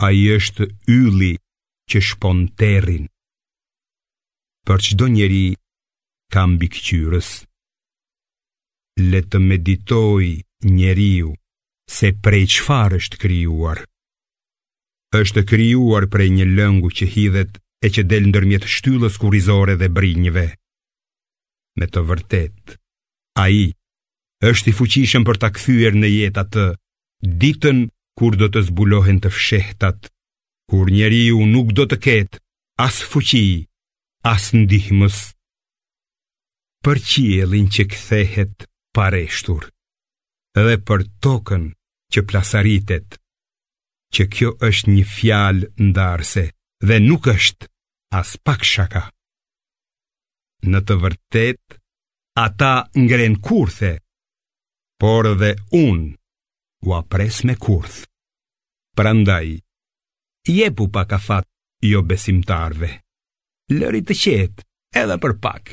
Ai është ylli që shpon terrin Për çdo njeri ka mbikëqyrës Le të meditojë njeriu Se prej çfarë është krijuar është krijuar prej një lëngu që hidhet E që del ndërmjet shtyllës kurrizore dhe brinjëve Me të vërtetë Ai është i fuqishëm për ta kthyer në jetë atë ditën kur do të zbulohen të fshehtat, kur njeriu nuk do të ketë as fuqi, as ndihmës për qiellin që kthehet pareshtur dhe për tokën që plasaritet, që kjo është një fjalë ndarëse dhe nuk është aspak shaka. Në të vërtetë, ata ngren kurthe, por dhe unë ua pres me kurth. Prandaj, jepu pak afat jobesimtarëve. Lëri të qetë edhe për pak.